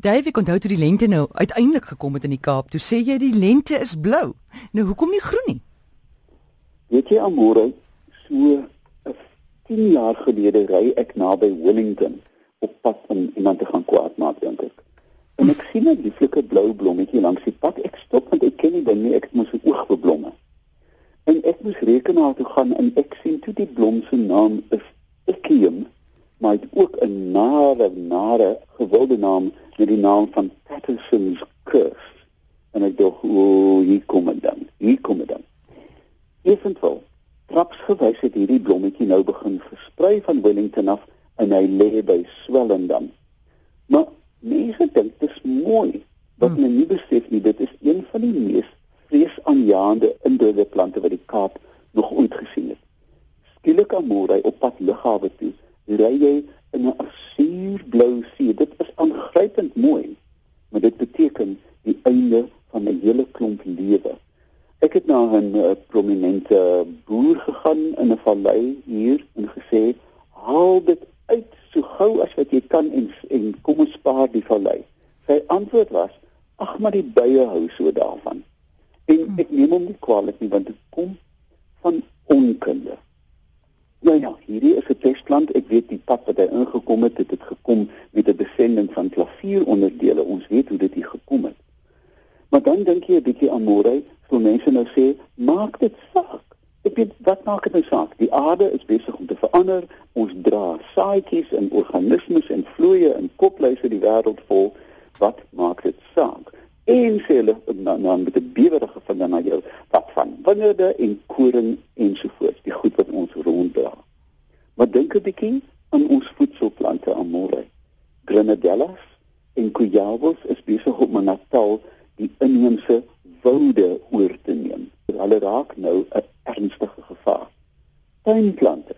Davey kon onthou toe die lente nou uiteindelik gekom het in die Kaap. Toe sê jy die lente is blou. Nou hoekom nie groen nie? Weet jy Amore, so 10 jaar gelede ry ek naby Wellington op pad om iemand te gaan kwaad maak dink ek. En ek sien 'n lieflike blou blommetjie langs die pad. Ek stop want ek ken nie ding nie. Ek moet sy oog beblomme. En ek moes rekenaar toe gaan en ek sien toe die blom se naam is Ekium, maar dit ook 'n nare nare gewilde naam met die naam van Patterson's Curse. En ek dink, o, hier kom dit dan. Hier kom dit dan. Eventueel, trapsgewys het hierdie blommetjie nou begin versprei van Wellington af en hy lê by Swellendam. Maar mense dink dit is mooi. Wat hmm. men nie besef nie, dit is een van die mees vreesaanjaende indrede plante wat die Kaap nog ooit gesien het. Skielik amore op pad lughawe toe, ry jy in 'n suurblou see. Dit is aangrypend mooi, maar dit beteken die einde van 'n hele klomp lewe. Ek het na 'n uh, prominente boer gegaan in 'n vallei hier en gesê: "Haal dit uit so gou as wat jy kan en en kom ons spaar die vallei." Sy antwoord was: "Ag, maar die bye hou so daarvan." En hm. ek neem hom nie kwaadlik nie want dit kom van onkunde. Ja ja, hierdie is 'n testplant. Ek weet die pad wat hy ingekom het, het dit gekom met 'n besending van klavieronderdele. Ons weet hoe dit hier gekom het. Maar dan dink jy 'n bietjie aan môre, so mense nou sê, maak dit saak. Ek weet wat maak dit nou saak? Die aarde is besig om te verander. Ons dra saaitjies en organismes en vloeie en kopluise die wêreld vol. Wat maak dit saak? En sê hulle dan dan met 'n bewerige vinger na jou wat van wingerde en koring ensovoorts die goed wat ons ronddra. Maar dink 'n bietjie aan ons voedselplante amore. Grenadellas en Kujavos is besig om in Natal die inheemse woude oor te neem. Hulle raak nou 'n ernstige gevaar. Tuinplante.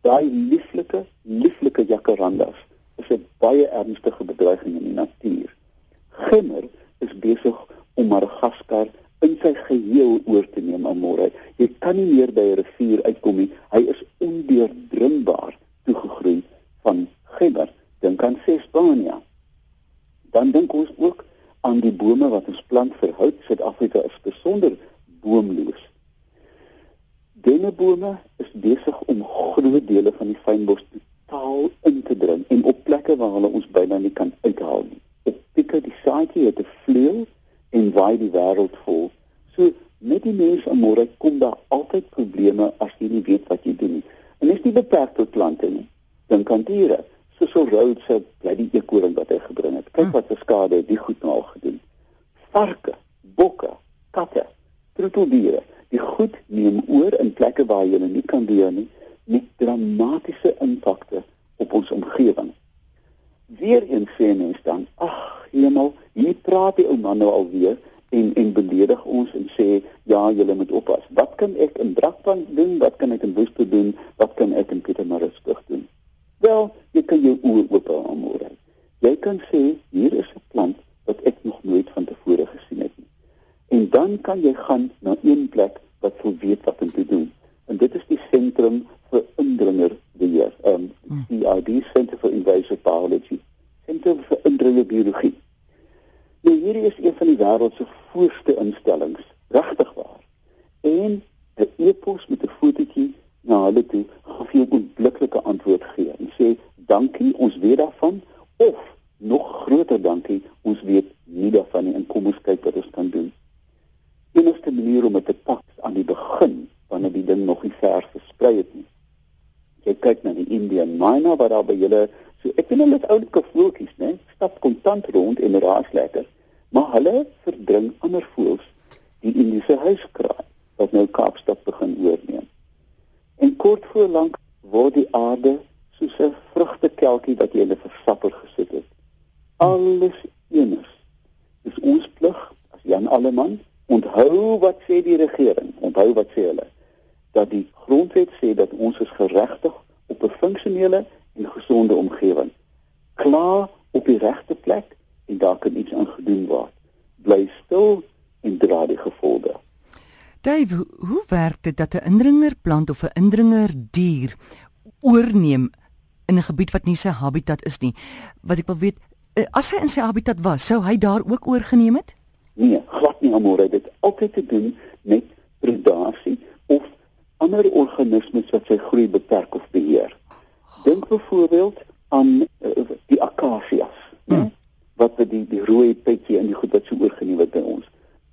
Daai lieflike, lieflike jacarandas is 'n baie ernstige bedreiging in die natuur. Gimmer is besig om Madagaskar in sy geheel oor te neem môre. Jy kan nie meer by 'n rivier uitkom nie. Hy is ondeurdringbaar toegegroei van gibber. Dink aan Sespania. Dan dink ons ook aan die bome wat ons plant vir hout. Suid-Afrika is besonder boomloos. Dennebome is besig om groot dele van die fynbos totaal in te dring en op plekke waar hulle ons byna nie kan uithaal nie pieke die saadjie het 'n vleuel en waai die wêreld vol. So met die mens aan môre kom daar altyd probleme as jy nie weet wat jy doen nie. En dis nie beperk tot plante nie. Dink aan diere. Soos so Rhodes se bly die ekoring wat hy gebring het. Kyk hm. wat 'n skade die goed nou al gedoen. Varke, bokke, katte, troeteldiere. Die goed neem oor in plekke waar jy hulle nie kan beheer nie met dramatiese impakte op ons omgewing. Weereens sê mens dan, ag, hemel, hier praat die ou man nou alweer en en beledig ons en sê ja, julle moet oppas. Wat kan ek in Brakpan doen? Wat kan ek in Woeste doen? Wat kan ek in Pietermaritzburg doen? Wel, jy kan jou oë oop hou môre. Jy kan sê hier is 'n plant wat ek nog nooit van tevore gesien het nie. En dan kan jy gaan na een plek wat sou weet wat om te doen. En dit is die sentrum vir indringer beheer. Um CIB Center for Invasive Biology. Sentrum vir indringer biologie. Nou hierdie is een van die wêreld se voorste instellings, regtig waar. En 'n e-pos met 'n fotootjie na hulle toe gaan vir jou 'n onmiddellike antwoord gee en sê dankie, ons weet daarvan of nog groter dankie, ons weet nie daarvan nie en kom ons kyk wat ons kan doen. Enigste manier om dit te pak aan die begin wanneer die ding nog nie ver versprei het nie. Jy kyk na die Indian miner wat daar by julle so ek vind hulle is oulike voeltjies, né? Stap kontant rond en raas lekker maar hulle verdring ander voëls die Indiese huiskraai wat nou Kaapstad begin oorneem. En kort voor lank word die aarde soos 'n vrugtekelkie wat jy in 'n versapper gesit het. Alles eers. Dis ons plig as Jan Alleman onthou wat sê die regering, onthou wat sê hulle dat die grondwet sê dat ons is geregtig op 'n funksionele en gesonde omgewing. Klaar op die regte plek en daar kan iets aan gedoen word. Bly stil en dra die gevolge. Dave, hoe werk dit dat 'n indringerplant of 'n indringerdier oorneem in 'n gebied wat nie sy habitat is nie? Wat ek wil weet, uh, as hy in sy habitat was, sou hy daar ook oorgeneem het? Nee, glad nie amore, dit altyd te doen met ander organismes wat sy groei beperk of beheer. Dink byvoorbeeld aan uh, die akasias, hmm. wat die die rooi petjie in die goed wat so oorgeneem het by ons.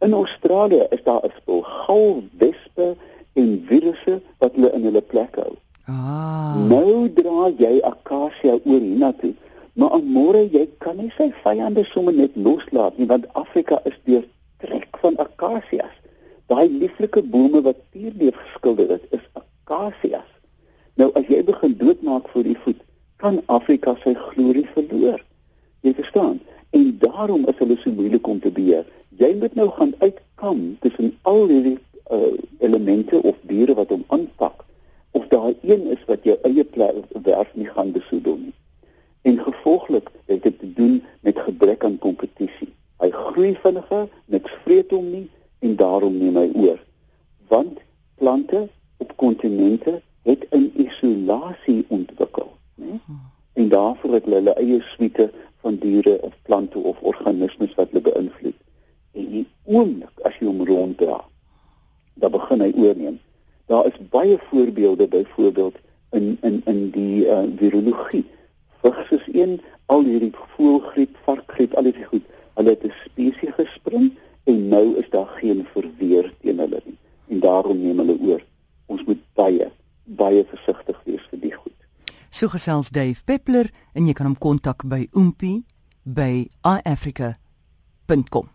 In Australië is daar 'n spul galwespe en virusse wat hulle in hulle plek hou. Ah. Nou dra jy akasia oor hiernatoe, maar môre jy kan nie sy vyande sommer net loslaat nie want Afrika is deur trek van akasias. Daai lieflike bome wat pierleef geskilder is, is akasias. Nou as jy begin doodmaak vir die voet, kan Afrika sy glorie verloor. Jy verstaan? En daarom is hulle so moeilik om te beheer. Jy moet nou gaan uitkam tussen al hierdie uh, elemente of diere wat hom aanpak of daar een is wat jou eie werf nie gaan besoedel nie. En gevolglik het dit te doen met gebrek aan kompetisie. Hy groei vinniger, niks vreet hom nie en daarom neem hy oor. Want plante op kontinente het 'n isolasie ontwikkel, né? En daarvoor het hulle eie suite van diere of plante of organismes wat hulle beïnvloed. En die oomblik as jy hom ronddra, dan begin hy oorneem. Daar is baie voorbeelde byvoorbeeld in in in die uh, virologie. Vigs is een, al hierdie voëlgriep, varkgriep, al hierdie goed. Hulle het 'n spesies gespring en nou is daar geen verweer teen hulle nie. En daarom neem hulle oor. Ons moet baie baie versigtig wees vir die goed. So gesels Dave Peppler en jy kan hom kontak by oompie by iafrica.com.